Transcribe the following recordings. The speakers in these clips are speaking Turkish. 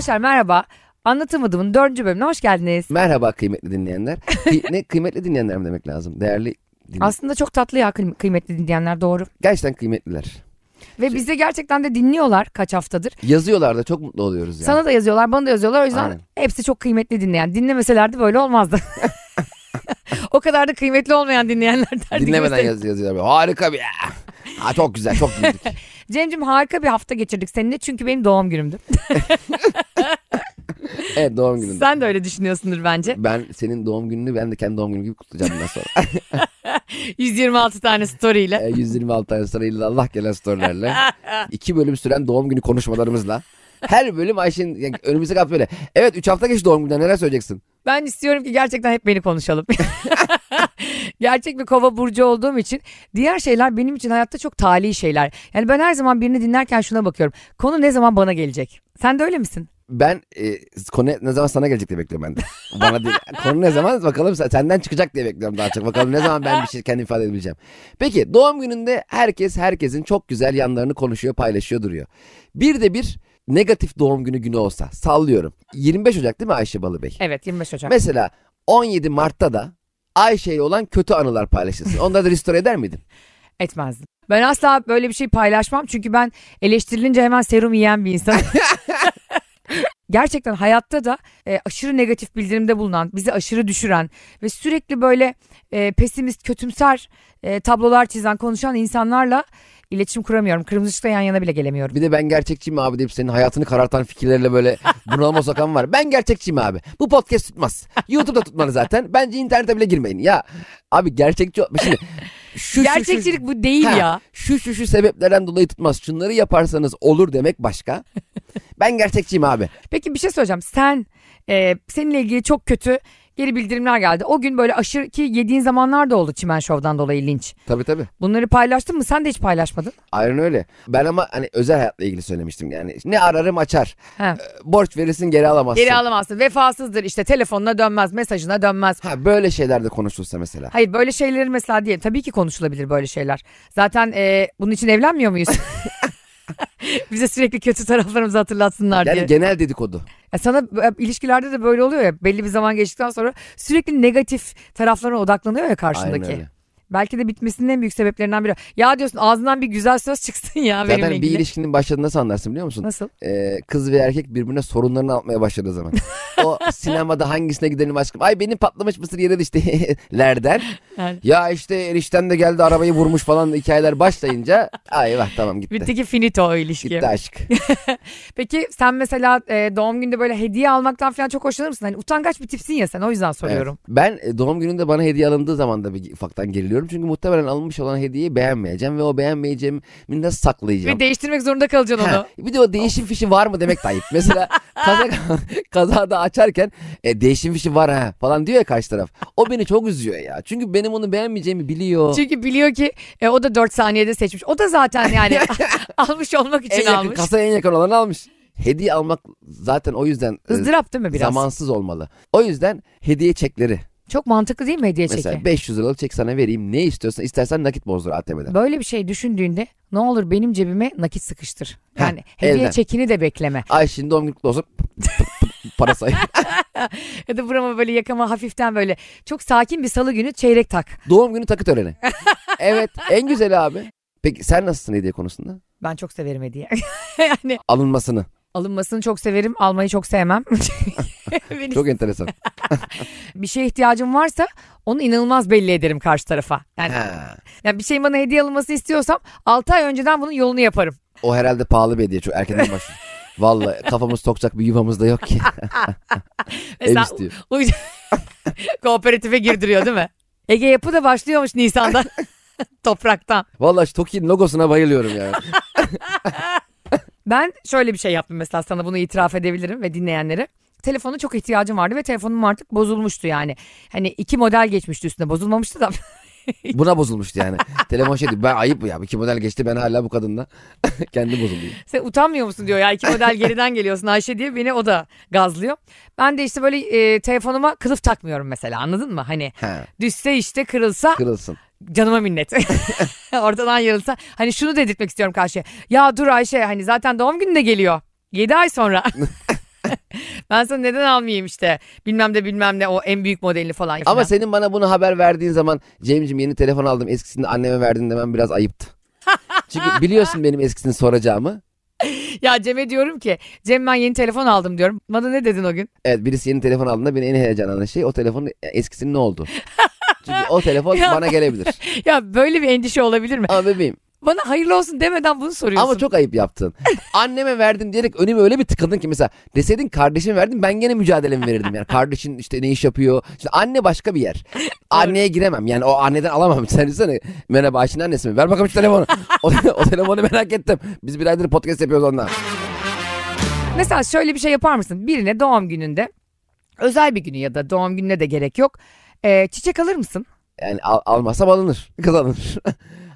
Arkadaşlar merhaba. Anlatamadığımın dördüncü bölümüne hoş geldiniz. Merhaba kıymetli dinleyenler. Kıy- ne kıymetli dinleyenler mi demek lazım? Değerli dinleyenler. Aslında çok tatlı ya kıy- kıymetli dinleyenler doğru. Gerçekten kıymetliler. Ve bizi gerçekten de dinliyorlar kaç haftadır. Yazıyorlar da çok mutlu oluyoruz yani. Sana da yazıyorlar bana da yazıyorlar. O yüzden Aynen. hepsi çok kıymetli dinleyen. Dinlemeselerdi böyle olmazdı. o kadar da kıymetli olmayan dinleyenler derdi. Dinlemeden yaz, yazıyorlar. Harika bir Ha, çok güzel çok güldük. Cem'cim harika bir hafta geçirdik seninle çünkü benim doğum günümdü. Evet doğum gününde. Sen de öyle düşünüyorsundur bence. Ben senin doğum gününü ben de kendi doğum günüm gibi kutlayacağım bundan sonra. 126 tane story ile. E, 126 tane sırayla Allah gelen storylerle. iki bölüm süren doğum günü konuşmalarımızla. Her bölüm Ayşe'nin yani önümüzdeki hafta böyle. Evet 3 hafta geçti doğum gününden neler söyleyeceksin? Ben istiyorum ki gerçekten hep beni konuşalım. Gerçek bir kova burcu olduğum için diğer şeyler benim için hayatta çok tali şeyler. Yani ben her zaman birini dinlerken şuna bakıyorum. Konu ne zaman bana gelecek? Sen de öyle misin? Ben e, konu ne zaman sana gelecek diye bekliyorum ben de. Bana değil. Konu ne zaman bakalım sen- senden çıkacak diye bekliyorum daha çok. Bakalım ne zaman ben bir şey kendi ifade edebileceğim. Peki doğum gününde herkes herkesin çok güzel yanlarını konuşuyor paylaşıyor duruyor. Bir de bir negatif doğum günü günü olsa sallıyorum. 25 Ocak değil mi Ayşe Balıbey? Evet 25 Ocak. Mesela 17 Mart'ta da Ayşe'yle olan kötü anılar paylaşılsın. Onları da restore eder miydin? Etmezdim. Ben asla böyle bir şey paylaşmam çünkü ben eleştirilince hemen serum yiyen bir insanım. Gerçekten hayatta da e, aşırı negatif bildirimde bulunan, bizi aşırı düşüren ve sürekli böyle e, pesimist, kötümser e, tablolar çizen, konuşan insanlarla iletişim kuramıyorum. Kırmızı ışıkta yan yana bile gelemiyorum. Bir de ben gerçekçiyim abi deyip senin hayatını karartan fikirlerle böyle bunalıma sokan var. Ben gerçekçiyim abi. Bu podcast tutmaz. YouTube'da tutmalı zaten. Bence internete bile girmeyin. Ya abi gerçekçi şimdi şu, şu, şu, Gerçekçilik bu değil Ha, ya. Şu şu şu sebeplerden dolayı tutmaz. Şunları yaparsanız olur demek başka. Ben gerçekçiyim abi. Peki bir şey söyleyeceğim. Sen e, seninle ilgili çok kötü geri bildirimler geldi. O gün böyle aşırı ki yediğin zamanlar da oldu Çimen Show'dan dolayı linç. Tabii tabii. Bunları paylaştın mı? Sen de hiç paylaşmadın. Aynen öyle. Ben ama hani özel hayatla ilgili söylemiştim yani. Ne ararım açar. He. Borç verirsin geri alamazsın. Geri alamazsın. Vefasızdır işte telefonuna dönmez, mesajına dönmez. Ha böyle şeyler de konuşulsa mesela. Hayır böyle şeyleri mesela diye tabii ki konuşulabilir böyle şeyler. Zaten e, bunun için evlenmiyor muyuz? Bize sürekli kötü taraflarımızı hatırlatsınlar Yani diye. genel dedikodu. Ya sana e, ilişkilerde de böyle oluyor ya belli bir zaman geçtikten sonra sürekli negatif taraflarına odaklanıyor ya Aynen karşındaki. öyle. Belki de bitmesinin en büyük sebeplerinden biri. Ya diyorsun ağzından bir güzel söz çıksın ya benimle Zaten bir ilgili. ilişkinin başladığını nasıl anlarsın biliyor musun? Nasıl? Ee, kız ve erkek birbirine sorunlarını atmaya başladığı zaman. o sinemada hangisine gidelim aşkım? Ay benim patlamış mısır yere düştü lerden. Yani. Ya işte erişten de geldi arabayı vurmuş falan hikayeler başlayınca ay vah tamam gitti. Bitti ki finito o ilişki. Gitti aşk. Peki sen mesela e, doğum günde böyle hediye almaktan falan çok hoşlanır mısın? Hani utangaç bir tipsin ya sen o yüzden soruyorum. Evet. Ben e, doğum gününde bana hediye alındığı zaman da bir ufaktan geriliyorum. Çünkü muhtemelen alınmış olan hediyeyi beğenmeyeceğim ve o beğenmeyeceğimi nasıl saklayacağım? Ve değiştirmek zorunda kalacaksın onu. Ha, bir de o değişim fişi var mı demek de ayıp. Mesela kaza, kazada açarken e, değişim fişi var ha falan diyor ya karşı taraf. O beni çok üzüyor ya. Çünkü benim onu beğenmeyeceğimi biliyor. Çünkü biliyor ki e, o da 4 saniyede seçmiş. O da zaten yani almış olmak en için yakın, almış. kasaya en yakın olanı almış. Hediye almak zaten o yüzden e, Izdırap değil mi biraz? zamansız olmalı. O yüzden hediye çekleri. Çok mantıklı değil mi hediye Mesela çeki? 500 liralık çek sana vereyim. Ne istiyorsan istersen nakit bozdur ATM'den. Böyle bir şey düşündüğünde ne olur benim cebime nakit sıkıştır. Heh, Yani hediye elden. çekini de bekleme. Ayşe'nin doğum günü olsun. Para say. Ya da burama böyle yakama hafiften böyle çok sakin bir salı günü çeyrek tak. doğum günü takı töreni. evet en güzeli abi. Peki sen nasılsın hediye konusunda? Ben çok severim hediye. yani Alınmasını. alınmasını çok severim, almayı çok sevmem. Çok enteresan. bir şeye ihtiyacım varsa onu inanılmaz belli ederim karşı tarafa. Yani, Ha. yani bir şeyin bana hediye alınması istiyorsam 6 ay önceden bunun yolunu yaparım. O herhalde pahalı bir hediye çok erkenden başlıyor. Vallahi kafamız tokacak bir yuvamız da yok ki. Ev Mesela istiyor. uy- Kooperatife girdiriyor değil mi? Ege Yapı da başlıyormuş Nisan'da. Topraktan. Vallahi şu Toki'nin logosuna bayılıyorum yani. Ben şöyle bir şey yaptım mesela sana bunu itiraf edebilirim ve dinleyenlere. Telefona çok ihtiyacım vardı ve telefonum artık bozulmuştu yani. Hani iki model geçmişti üstüne bozulmamıştı da. Buna bozulmuştu yani. Telefon şey diyor, ben ayıp ya. İki model geçti ben hala bu kadınla. Kendi bozuluyor. Sen utanmıyor musun diyor ya iki model geriden geliyorsun Ayşe diye beni o da gazlıyor. Ben de işte böyle e, telefonuma kılıf takmıyorum mesela anladın mı? Hani Ha, düşse işte kırılsa kırılsın. canıma minnet. Ortadan yarılsa. Hani şunu dedirtmek istiyorum karşıya. Ya dur Ayşe hani zaten doğum günü de geliyor. 7 ay sonra. Ben sana neden almayayım işte bilmem de bilmem ne o en büyük modelini falan. Ama filan. senin bana bunu haber verdiğin zaman Cem'ciğim yeni telefon aldım eskisini anneme verdin demem biraz ayıptı. Çünkü biliyorsun benim eskisini soracağımı. Ya Cem'e diyorum ki Cem ben yeni telefon aldım diyorum. Bana ne dedin o gün? Evet birisi yeni telefon aldığında beni en heyecanlanan şey o telefonun eskisinin ne oldu? Çünkü o telefon Ya. bana gelebilir. Ya böyle bir endişe olabilir mi? Ama bebeğim Bana hayırlı olsun demeden bunu soruyorsun. ama çok ayıp yaptın. Anneme verdin diyerek önüme öyle bir tıkadın ki mesela deseydin kardeşime verdim ben gene mücadelemi verirdim. Yani kardeşin işte ne iş yapıyor. İşte anne başka bir yer. Anneye giremem yani o anneden alamam. Sen düşünsene merhaba Ayşe'nin annesi mi? Ver bakalım şu telefonu. o, o telefonu merak ettim. Biz bir aydır podcast yapıyoruz onunla. Mesela şöyle bir şey yapar mısın? Birine doğum gününde özel bir günü ya da doğum gününe de gerek yok. Ee, çiçek alır mısın? Yani al, almazsam alınır. Kız alınır.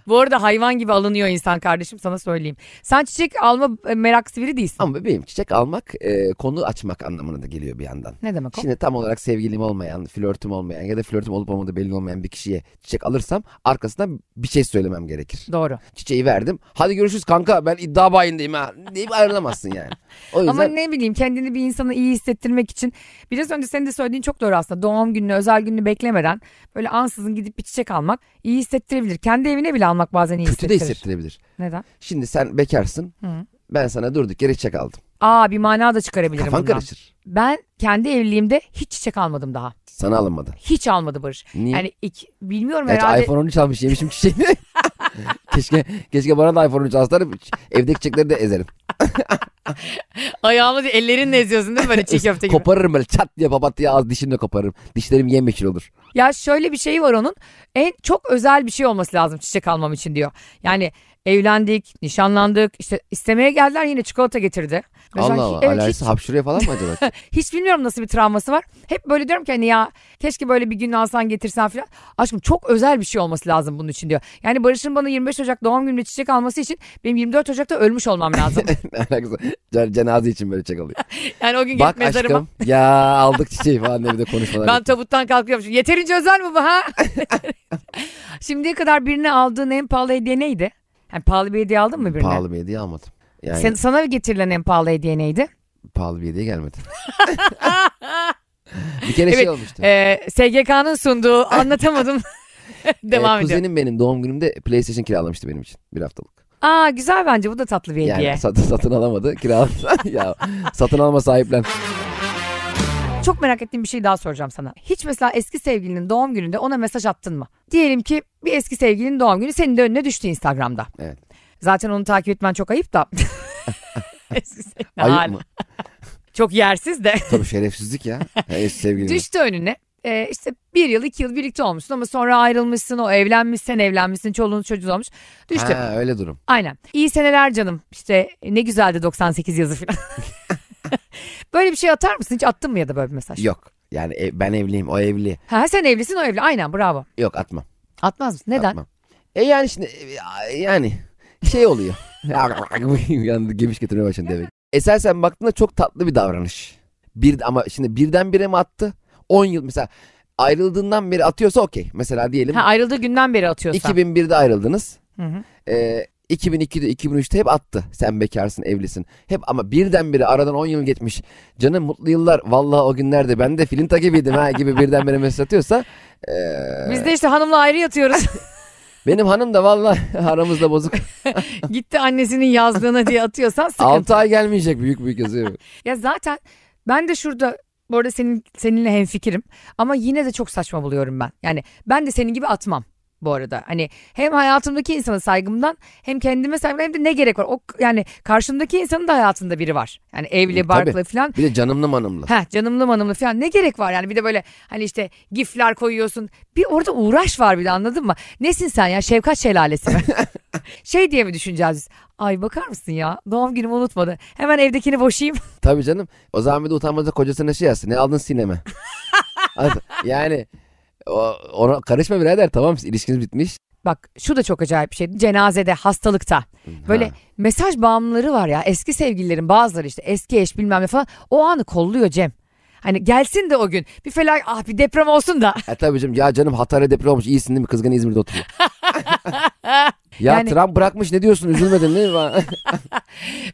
Bu arada hayvan gibi alınıyor insan kardeşim sana söyleyeyim. Sen çiçek alma e, meraklısı biri değilsin. Ama bebeğim çiçek almak e, konu açmak anlamına da geliyor bir yandan. Ne demek o? Şimdi tam olarak sevgilim olmayan, flörtüm olmayan ya da flörtüm olup olmadığı belli olmayan bir kişiye çiçek alırsam arkasından bir şey söylemem gerekir. Doğru. Çiçeği verdim. Hadi görüşürüz kanka ben iddia bayindeyim ha deyip ayrılamazsın yani. O yüzden Ama ne bileyim kendini bir insana iyi hissettirmek için biraz önce senin de söylediğin çok doğru aslında. Doğum gününü, özel gününü beklemeden böyle ansızın gidip bir çiçek almak iyi hissettirebilir. Kendi evine bile almak bazen iyi kötü de hissettirebilir. Neden? Şimdi sen bekarsın. Hı. Ben sana durduk yere çiçek aldım. Aa bir mana da çıkarabilirim Kafan bundan. karışır. Ben kendi evliliğimde hiç çiçek almadım daha. Sana alınmadı. Hiç almadı Barış. Niye? Yani iki, bilmiyorum Gerçi herhalde. iPhone 13 almış yemişim çiçeğini. keşke keşke bana da iPhone 13 alsalar evdeki çiçekleri de ezerim. Ayağımı ellerinle eziyorsun değil mi böyle çiğ köfte gibi? Koparırım böyle çat diye papatya ağız dişimle koparırım. Dişlerim yemyeşil olur. Ya şöyle bir şey var onun. En çok özel bir şey olması lazım çiçek almam için diyor. Yani evlendik, nişanlandık, işte istemeye geldiler yine çikolata getirdi. Mesela Allah Allah. evet, Alerjisi hiç, hapşırıyor falan mı acaba? hiç bilmiyorum nasıl bir travması var. Hep böyle diyorum ki hani ya keşke böyle bir gün alsan getirsen falan. Aşkım çok özel bir şey olması lazım bunun için diyor. Yani Barış'ın bana 25 Ocak doğum günümde çiçek alması için benim 24 Ocak'ta ölmüş olmam lazım. alakası? Cen- Cenaze için böyle çiçek alıyor. Yani o gün Bak gelip mezarıma aşkım ya aldık çiçeği falan diye bir de konuşmalar. ben tabuttan kalkıyormuşum. Yeterince özel mi bu ha? Şimdiye kadar birine aldığın en pahalı hediye neydi? Yani pahalı bir hediye aldın mı birine? Pahalı bir hediye almadım. Yani Sen, sana getirilen en pahalı hediye neydi? pahalı bir hediye gelmedi. bir kere şey Evet, olmuştu. Ee, SGK'nın sunduğu anlatamadım. Devam Ee, ediyor. Kuzenim benim doğum günümde PlayStation kiralamıştı benim için bir haftalık. Aa güzel bence bu da tatlı bir hediye. Yani satın, satın alamadı kiraladı. ya satın alma sahiplen. Çok merak ettiğim bir şey daha soracağım sana. Hiç mesela eski sevgilinin doğum gününde ona mesaj attın mı? Diyelim ki bir eski sevgilinin doğum günü senin de önüne düştü Instagram'da. Evet. Zaten onu takip etmen çok ayıp da. eski sevgilin Ayıp hala. mı? Çok yersiz de. Tabii şerefsizlik ya. ya eski sevgilim. Düştü önüne. Ee, işte bir yıl iki yıl birlikte olmuşsun ama sonra ayrılmışsın o evlenmişsin evlenmişsin çoluğun çocuğun olmuş. Düştü. Ha, öyle durum. Aynen. İyi seneler canım. İşte ne güzeldi 98 yazı falan. böyle bir şey atar mısın? Hiç attın mı ya da böyle bir mesaj? Yok. Yani ev- ben evliyim o evli. Ha sen evlisin o evli. Aynen bravo. Yok atmam. Atmaz mısın? Neden? Atmam. E yani şimdi e, yani şey oluyor. Yandı gemiş getirmeye başladı demek. Esasen baktığında çok tatlı bir davranış. Bir ama şimdi birdenbire mi attı? 10 yıl mesela ayrıldığından beri atıyorsa okey. Mesela diyelim Ha, ayrıldığı günden beri atıyorsan. 2001'de ayrıldınız. Hı hı. Ee, 2002'de 2003'te hep attı. Sen bekarsın, evlisin. Hep ama birdenbire aradan 10 yıl geçmiş. Canım mutlu yıllar. Vallahi o günlerde ben de filinta gibiydim ha gibi birdenbire mesaj atıyorsa. ee, Biz de işte hanımla ayrı yatıyoruz. benim hanım da vallahi aramızda bozuk. Gitti annesinin yazdığına diye atıyorsan sıkıntı. 6 ay gelmeyecek büyük büyük yazıyor. Ya zaten ben de şurada bu arada senin, seninle hemfikirim ama yine de çok saçma buluyorum ben. Yani ben de senin gibi atmam bu arada. Hani hem hayatımdaki insana saygımdan hem kendime saygımdan hem de ne gerek var? O yani karşımdaki insanın da hayatında biri var. Yani evli, Tabii. barklı falan. Bir de canımlı manımlı. Heh canımlı manımlı falan ne gerek var yani bir de böyle hani işte gifler koyuyorsun. Bir orada uğraş var bir de anladın mı? Nesin sen ya Şefkat Şelalesi mi? şey diye mi düşüneceğiz biz? Ay bakar mısın ya doğum günümü unutmadı. Hemen evdekini boşayayım. Tabii canım. O zaman bir de utanmaca kocasına şey yazsın. Ne aldın sineme? yani ona karışma birader tamam ilişkiniz bitmiş. Bak şu da çok acayip bir şey. Cenazede, hastalıkta. Böyle Ha. mesaj bağımlıları var ya. Eski sevgililerin bazıları işte eski eş bilmem ne falan. O anı kolluyor Cem. Hani gelsin de o gün. Bir felak ah bir deprem olsun da. E tabii canım ya canım Hatay'da deprem olmuş iyisin değil mi? Kızgın İzmir'de oturuyor. Ya Yani- Trump bırakmış ne diyorsun üzülmedin değil mi?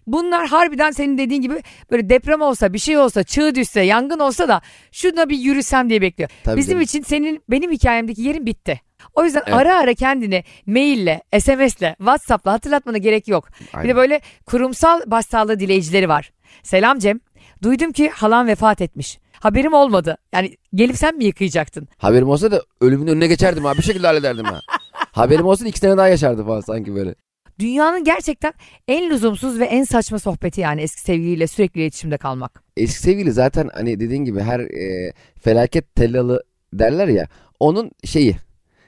Bunlar harbiden senin dediğin gibi böyle deprem olsa bir şey olsa çığ düşse yangın olsa da şuna bir yürüsem diye bekliyor. Tabii Bizim canım. için senin benim hikayemdeki yerin bitti. O yüzden Evet. ara ara kendini maille, SMS'le, WhatsApp'la hatırlatmana gerek yok. Bir Aynen. de böyle kurumsal başsağlığı dileyicileri var. Selam Cem. Duydum ki halan vefat etmiş. Haberim olmadı. Yani gelip sen mi yıkayacaktın? Haberim olsa da ölümün önüne geçerdim ha bir şekilde hallederdim ha. Haberim olsa da iki sene daha yaşardı falan sanki böyle. Dünyanın gerçekten en lüzumsuz ve en saçma sohbeti yani eski sevgiliyle sürekli iletişimde kalmak. Eski sevgili zaten hani dediğin gibi her e, felaket tellalı derler ya onun şeyi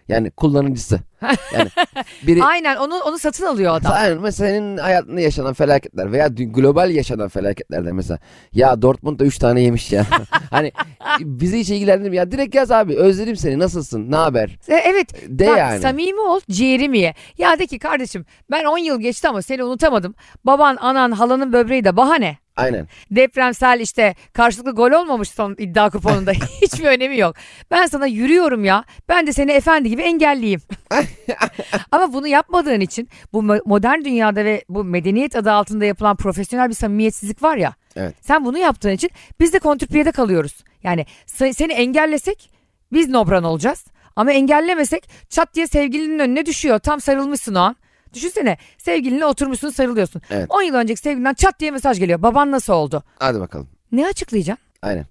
yani kullanıcısı. Yani biri Aynen onu onu satın alıyor adam. Aynen mesela senin hayatında yaşanan felaketler veya dü- global yaşanan felaketlerde mesela ya Dortmund'da 3 tane yemiş ya. hani bizi hiç ilgilendirmiyor. Ya direkt yaz abi özledim seni nasılsın ne haber E, Evet de Bak, yani. Samimi ol ciğerimi ye. Ya de ki kardeşim ben 10 yıl geçti ama seni unutamadım. Baban, anan, halanın böbreği de bahane. Aynen. Depremsel işte karşılıklı gol olmamış son iddia kuponunda. Hiçbir önemi yok. Ben sana yürüyorum ya. Ben de seni efendi gibi engelleyeyim. ama bunu yapmadığın için bu mo- modern dünyada ve bu medeniyet adı altında yapılan profesyonel bir samimiyetsizlik var ya. Evet. Sen bunu yaptığın için biz de kontrpiyede kalıyoruz. Yani se- seni engellesek biz nobran olacağız. Ama engellemesek çat diye sevgilinin önüne düşüyor. Tam sarılmışsın o an. Düşünsene sevgilinle oturmuşsun sarılıyorsun. Evet. 10 yıl önceki sevgilinden çat diye mesaj geliyor. Baban nasıl oldu? Hadi bakalım. Ne açıklayacaksın? Aynen.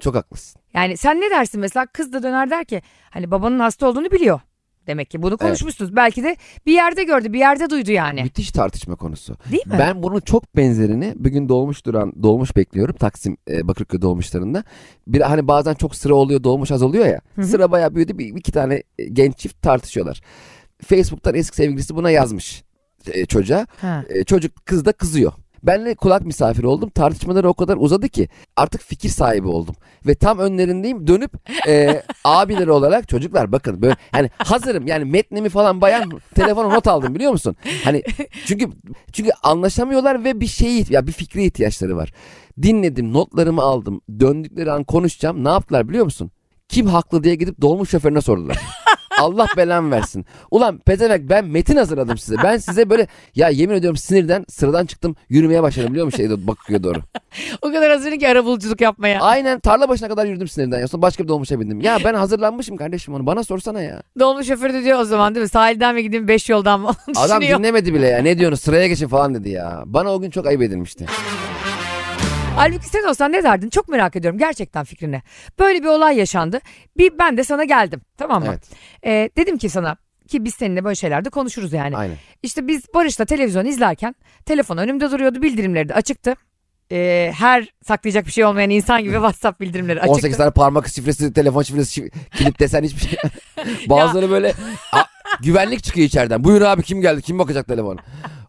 Çok haklısın. Yani sen ne dersin mesela kız da döner der ki hani babanın hasta olduğunu biliyor. Demek ki bunu konuşmuşsunuz. Belki de bir yerde gördü bir yerde duydu yani. Müthiş tartışma konusu. Değil mi? Ben bunun çok benzerini bugün dolmuş duran dolmuş bekliyorum Taksim e, Bakırköy dolmuşlarında. Bir hani bazen çok sıra oluyor dolmuş az oluyor ya. Hı hı. Sıra bayağı büyüdü bir iki tane genç çift tartışıyorlar. Facebook'tan eski sevgilisi buna yazmış e, çocuğa. Ha. E, çocuk kız da kızıyor. Benle kulak misafiri oldum. Tartışmaları o kadar uzadı ki artık fikir sahibi oldum. Ve tam önlerindeyim dönüp e, abileri olarak çocuklar bakın böyle hani hazırım yani metnimi falan bayan telefona not aldım biliyor musun? Hani çünkü çünkü anlaşamıyorlar ve bir şey ya bir fikre ihtiyaçları var. Dinledim notlarımı aldım döndükleri an konuşacağım ne yaptılar biliyor musun? Kim haklı diye gidip dolmuş şoförüne sordular. Allah belamı versin. Ulan pezevenk ben metin hazırladım size. Ben size böyle ya yemin ediyorum sinirden sıradan çıktım yürümeye başladım biliyor musun bakıyor doğru. O kadar hazırım ki arabuluculuk yapmaya. Aynen tarla başına kadar yürüdüm sinirden. Ya sonra başka bir dolmuşa bindim. Ya ben hazırlanmışım kardeşim onu bana sorsana ya. Dolmuş şoförü de diyor o zaman değil mi? Sahilden mi gideyim 5 yoldan mı? Adam dinlemedi bile ya. Ne diyorsunuz sıraya geçin falan dedi ya. Bana o gün çok ayıp edilmişti. Halbuki sen olsan ne derdin? Çok merak ediyorum gerçekten fikrini. Böyle bir olay yaşandı. Bir ben de sana geldim. Tamam mı? Evet. Ee, dedim ki sana ki biz seninle böyle şeylerde konuşuruz yani. Aynen. İşte biz Barış'la televizyon izlerken telefon önümde duruyordu bildirimleri de açıktı. Ee, her saklayacak bir şey olmayan insan gibi WhatsApp bildirimleri açıktı. 18 tane parmak şifresi, telefon şifresi, şif- kilit desen hiçbir şey. Bazıları böyle a- güvenlik çıkıyor içeriden. Buyur abi kim geldi? Kim bakacak telefon?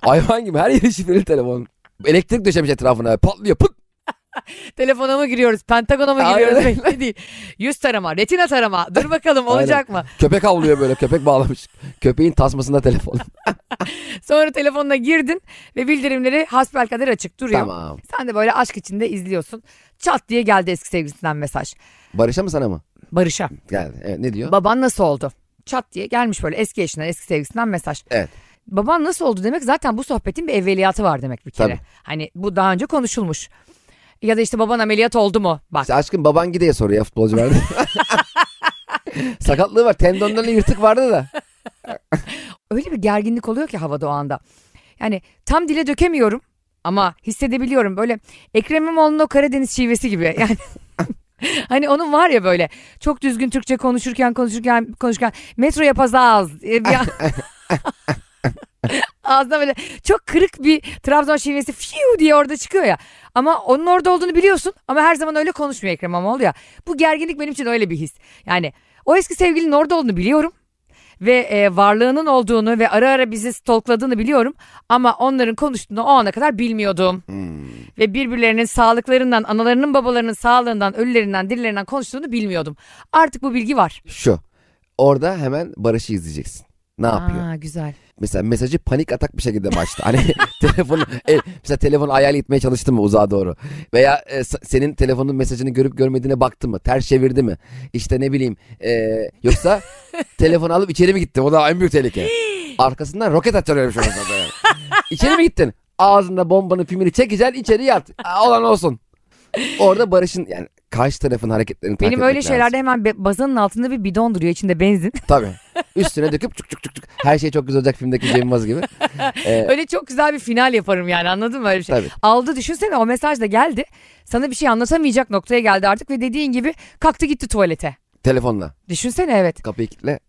Hayvan gibi her yeri şifreli telefon. Elektrik döşemiş etrafına. Patlıyor. Pıt. Telefona mı giriyoruz? Pentagona mı Aynen giriyoruz? Belli değil. Yüz tarama, retina tarama. Dur bakalım olacak mı? Köpek avlıyor böyle. Köpek bağlamış. Köpeğin tasmasında telefon. Sonra telefonuna girdin ve bildirimleri hasbelkader açık duruyor. tamam. Sen de böyle aşk içinde izliyorsun. Çat diye geldi eski sevgilisinden mesaj. Barış'a mı sana mı? Barış'a. Geldi. Evet, ne diyor? Baban nasıl oldu? Çat diye gelmiş böyle eski eşinden, eski sevgilisinden mesaj. Evet. Baban nasıl oldu demek zaten bu sohbetin bir evveliyatı var demek bir kere. Tabii. Hani bu daha önce konuşulmuş. Ya da işte baban ameliyat oldu mu? Bak İşte aşkım baban gideye soruyor ya futbolcu vardı. Sakatlığı var. Tendonlarında yırtık vardı da. öyle bir gerginlik oluyor ki havada o anda. Yani tam dile dökemiyorum ama hissedebiliyorum böyle Ekrem İmamoğlu'nun o Karadeniz şivesi gibi. Yani Hani onun var ya böyle çok düzgün Türkçe konuşurken konuşurken konuşurken metro yapazağız. Ağzına böyle çok kırık bir Trabzon şivesi fiu diye orada çıkıyor ya. Ama onun orada olduğunu biliyorsun ama her zaman öyle konuşmuyor Ekrem İmamoğlu ya. Bu gerginlik benim için öyle bir his. Yani o eski sevgilinin orada olduğunu biliyorum. Ve e, varlığının olduğunu ve ara ara bizi stalkladığını biliyorum. Ama onların konuştuğunu o ana kadar bilmiyordum. Hmm. Ve birbirlerinin sağlıklarından, analarının babalarının sağlığından, ölülerinden, dirilerinden konuştuğunu bilmiyordum. Artık bu bilgi var. Şu. Orada hemen Barış'ı izleyeceksin. Ne yapıyor? Aa, güzel. Mesela mesajı panik atak bir şekilde başta. Hani telefonu el, mesela telefonu ayağıyla itmeye çalıştı mı uzağa doğru? Veya e, senin telefonun mesajını görüp görmediğine baktı mı? Ters çevirdi mi? İşte ne bileyim. e, yoksa telefonu alıp içeri mi gitti? O da en büyük tehlike. Arkasından roket atıyormuş orada da yani. İçeri mi gittin? Ağzında bombanın filmini çekeceksin içeri yat. Olan olsun. Orada Barış'ın yani karşı tarafın hareketlerini takip Benim öyle etmek şeylerde lazım. hemen be- bazanın altında bir bidon duruyor içinde benzin. Tabii. Üstüne döküp çuk çuk çuk çuk. Her şey çok güzel olacak filmdeki Cem Yılmaz gibi. Ee, öyle çok güzel bir final yaparım yani anladın mı öyle bir şey. tabii. Aldı düşünsene o mesaj da geldi. Sana bir şey anlatamayacak noktaya geldi artık ve dediğin gibi kalktı gitti tuvalete. Telefonla. Düşünsene evet. Kapıyı kilitle.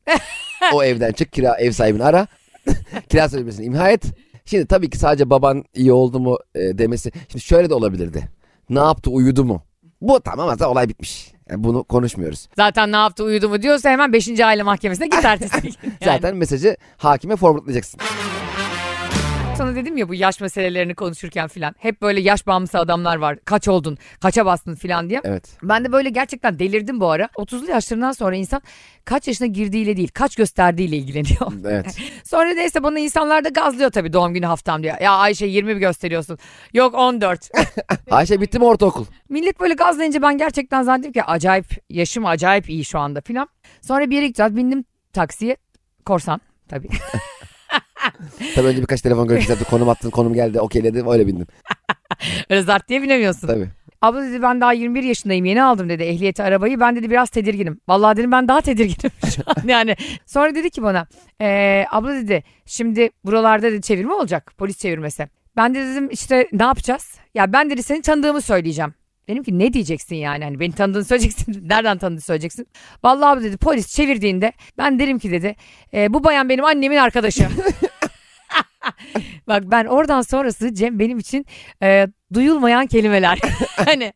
o evden çık kira ev sahibini ara. kira sözleşmesini imha et. Şimdi tabii ki sadece baban iyi oldu mu e, demesi. Şimdi şöyle de olabilirdi. Ne yaptı uyudu mu? Bu tamam zaten olay bitmiş. Yani bunu konuşmuyoruz. Zaten ne yaptı uyudu mu diyorsa hemen 5. aile mahkemesine git gün. Yani. Zaten mesajı hakime formatlayacaksın. Sana dedim ya bu yaş meselelerini konuşurken filan. Hep böyle yaş bağımlısı adamlar var. Kaç oldun, kaça bastın filan diye. Evet. Ben de böyle gerçekten delirdim bu ara. 30'lu yaşlarından sonra insan kaç yaşına girdiğiyle değil, kaç gösterdiğiyle ilgileniyor. Evet. Sonra neyse bana insanlar da gazlıyor tabii doğum günü haftam diye. Ya Ayşe 20 mi gösteriyorsun? Yok 14. Ayşe bitti mi ortaokul? Millet böyle gazlayınca ben gerçekten zannettim ki acayip yaşım acayip iyi şu anda filan. Sonra bir yere gideceğiz. Bindim taksiye. Korsan tabii. Tabii önce birkaç telefon görüşmesi. Konum attın, konum geldi, okeyledi, öyle bindin. Öyle zart diye binemiyorsun. Tabii. Abla dedi ben daha 21 yaşındayım yeni aldım dedi ehliyeti arabayı. Ben dedi biraz tedirginim. Vallahi dedim ben daha tedirginim şu an yani. Sonra dedi ki bana "Ee, abla dedi şimdi buralarda dedi çevirme olacak polis çevirmesi. Ben de dedim işte ne yapacağız? Ya ben dedi seni tanıdığımı söyleyeceğim. Dedim ki ne diyeceksin yani hani beni tanıdığını söyleyeceksin nereden tanıdığını söyleyeceksin. Vallahi abi dedi polis çevirdiğinde ben derim ki dedi "E, bu bayan benim annemin arkadaşı. Bak ben oradan sonrası Cem benim için e, duyulmayan kelimeler. hani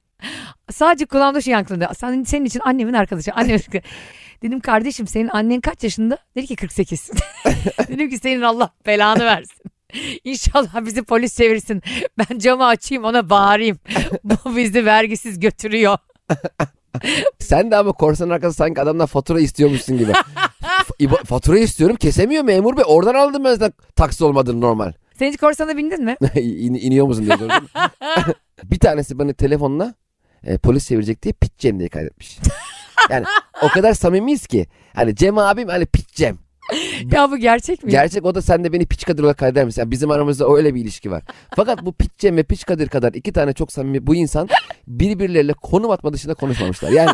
sadece kulağımda şey yankılandı. Sen, senin için annemin arkadaşı. Annemin Dedim kardeşim senin annen kaç yaşında? Dedi ki 48. Dedim ki senin Allah belanı versin. İnşallah bizi polis çevirsin. Ben camı açayım ona bağırayım. Bu bizi vergisiz götürüyor. Sen de ama korsanın arkası sanki adamdan fatura istiyormuşsun gibi. F- İba- fatura istiyorum kesemiyor memur bey. Oradan aldım ben zaten taksi olmadığını normal. Sen hiç korsana bindin mi? İn, iniyor musun diye sordum. bir tanesi bana telefonla e, polis çevirecek diye piç Cem diye kaydetmiş. Yani o kadar samimiyiz ki. Hani Cem abim hani piç Cem. Ya bu gerçek mi? Gerçek o da sen de beni piç Kadir olarak kaydeder misin? Yani bizim aramızda öyle bir ilişki var. Fakat bu piç Cem ve piç Kadir kadar iki tane çok samimi bu insan birbirleriyle konum atma dışında konuşmamışlar. Yani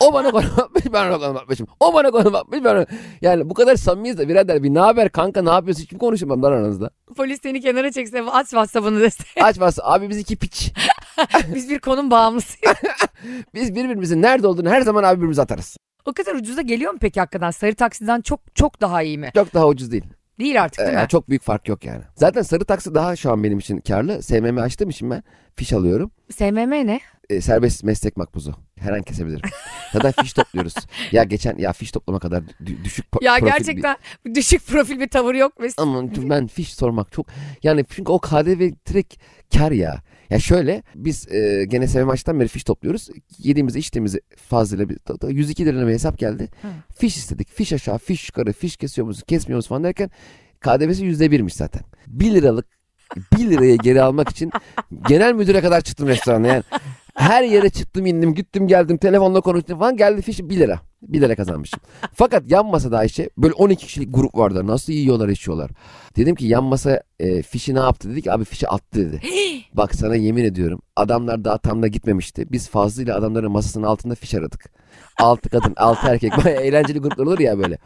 o bana konum atmış ben ona konum atmışım. O bana konum atmış ben ona. Yani bu kadar samimiyiz de birader bir ne haber kanka ne yapıyorsun hiç mi konuşamam lan aranızda? Polis seni kenara çekse aç WhatsApp'ını dese. Aç varsa abi biz iki piç. Biz bir konum bağımlısıyız. Biz birbirimizin nerede olduğunu her zaman abi birbirimize atarız. O kadar ucuza geliyor mu peki hakikaten? Sarı taksiden çok çok daha iyi mi? Çok daha ucuz değil. Değil artık değil Ee, mi? çok büyük fark yok yani. Zaten sarı taksi daha şu an benim için karlı. SMM açtığım için ben fiş alıyorum. SMM ne? Ee, serbest meslek makbuzu. Her an kesebilirim. Zaten fiş topluyoruz. Ya geçen ya fiş toplama kadar dü- düşük po- Ya profil bir- gerçekten düşük profil bir tavır yok. Ve... Ama ben fiş sormak çok yani çünkü o KDV direkt kar ya. Ya şöyle biz e, gene sevme maçtan beri fiş topluyoruz. Yediğimizi içtiğimizi fazlayla bir, ta- ta- 102 lira bir hesap geldi. Hı. Fiş istedik. Fiş aşağı, fiş yukarı, fiş kesiyor musun, kesmiyor musun falan derken KDV'si yüzde birmiş zaten. 1 liralık 1 liraya geri almak için genel müdüre kadar çıktım restorana yani. Her yere çıktım indim gittim geldim telefonla konuştum falan geldi fiş 1 lira. 1 lira kazanmışım. Fakat yan masada Ayşe böyle 12 kişilik grup vardı. Nasıl yiyorlar içiyorlar. Dedim ki yan masa e, fişi ne yaptı? Dedi ki abi fişi attı dedi. Bak sana yemin ediyorum adamlar daha tam da gitmemişti. Biz fazlıyla adamların masasının altında fiş aradık. Altı kadın, altı erkek. Baya eğlenceli gruplar olur ya böyle.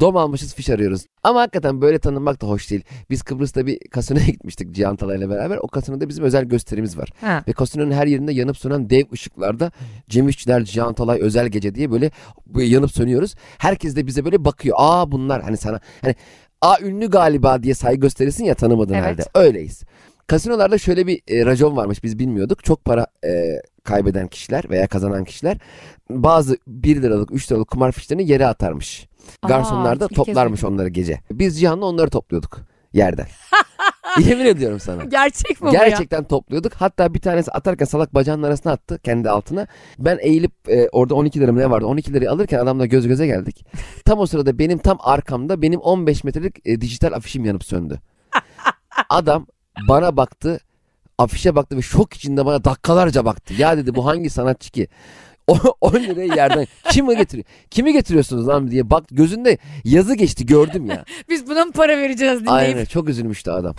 Dom almışız fiş arıyoruz. Ama hakikaten böyle tanınmak da hoş değil. Biz Kıbrıs'ta bir kasinoya gitmiştik Cihan Talay'la beraber. O kasinoda bizim özel gösterimiz var. Ha. Ve kasinonun her yerinde yanıp sönen dev ışıklarda Cem İşçiler, Cihan Talay özel gece diye böyle, yanıp sönüyoruz. Herkes de bize böyle bakıyor. Aa bunlar hani sana hani aa ünlü galiba diye saygı gösterirsin ya tanımadığın Evet. halde. Öyleyiz. Kasinolarda şöyle bir e, racon varmış biz bilmiyorduk. Çok para e, kaybeden kişiler veya kazanan kişiler bazı 1 liralık 3 liralık kumar fişlerini yere atarmış. Garsonlar da ilk kez toplarmış onları gece. Biz Cihan'la onları topluyorduk yerden. Yemin ediyorum sana. Gerçek mi bu ya? Gerçekten topluyorduk. Hatta bir tanesi atarken salak bacağının arasına attı kendi altına. Ben eğilip e, orada 12 lira mı ne vardı 12 lirayı alırken adamla göz göze geldik. Tam o sırada benim tam arkamda benim 15 metrelik e, dijital afişim yanıp söndü. Adam bana baktı afişe baktı ve şok içinde bana dakikalarca baktı. Ya dedi bu hangi sanatçı ki? O 10 lirayı yerden kimi getiriyor? Kimi getiriyorsunuz lan diye bak gözünde yazı geçti gördüm ya. Biz buna mı para vereceğiz dinleyip? Aynen çok üzülmüştü adam.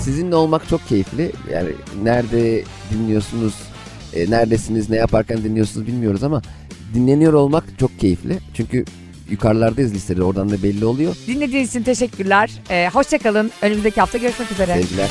Sizinle olmak çok keyifli. Yani nerede dinliyorsunuz, e, neredesiniz, ne yaparken dinliyorsunuz bilmiyoruz ama dinleniyor olmak çok keyifli. Çünkü yukarılardayız listede oradan da belli oluyor. Dinlediğiniz için teşekkürler. Ee, Hoşçakalın. Önümüzdeki hafta görüşmek üzere. Sevgiler.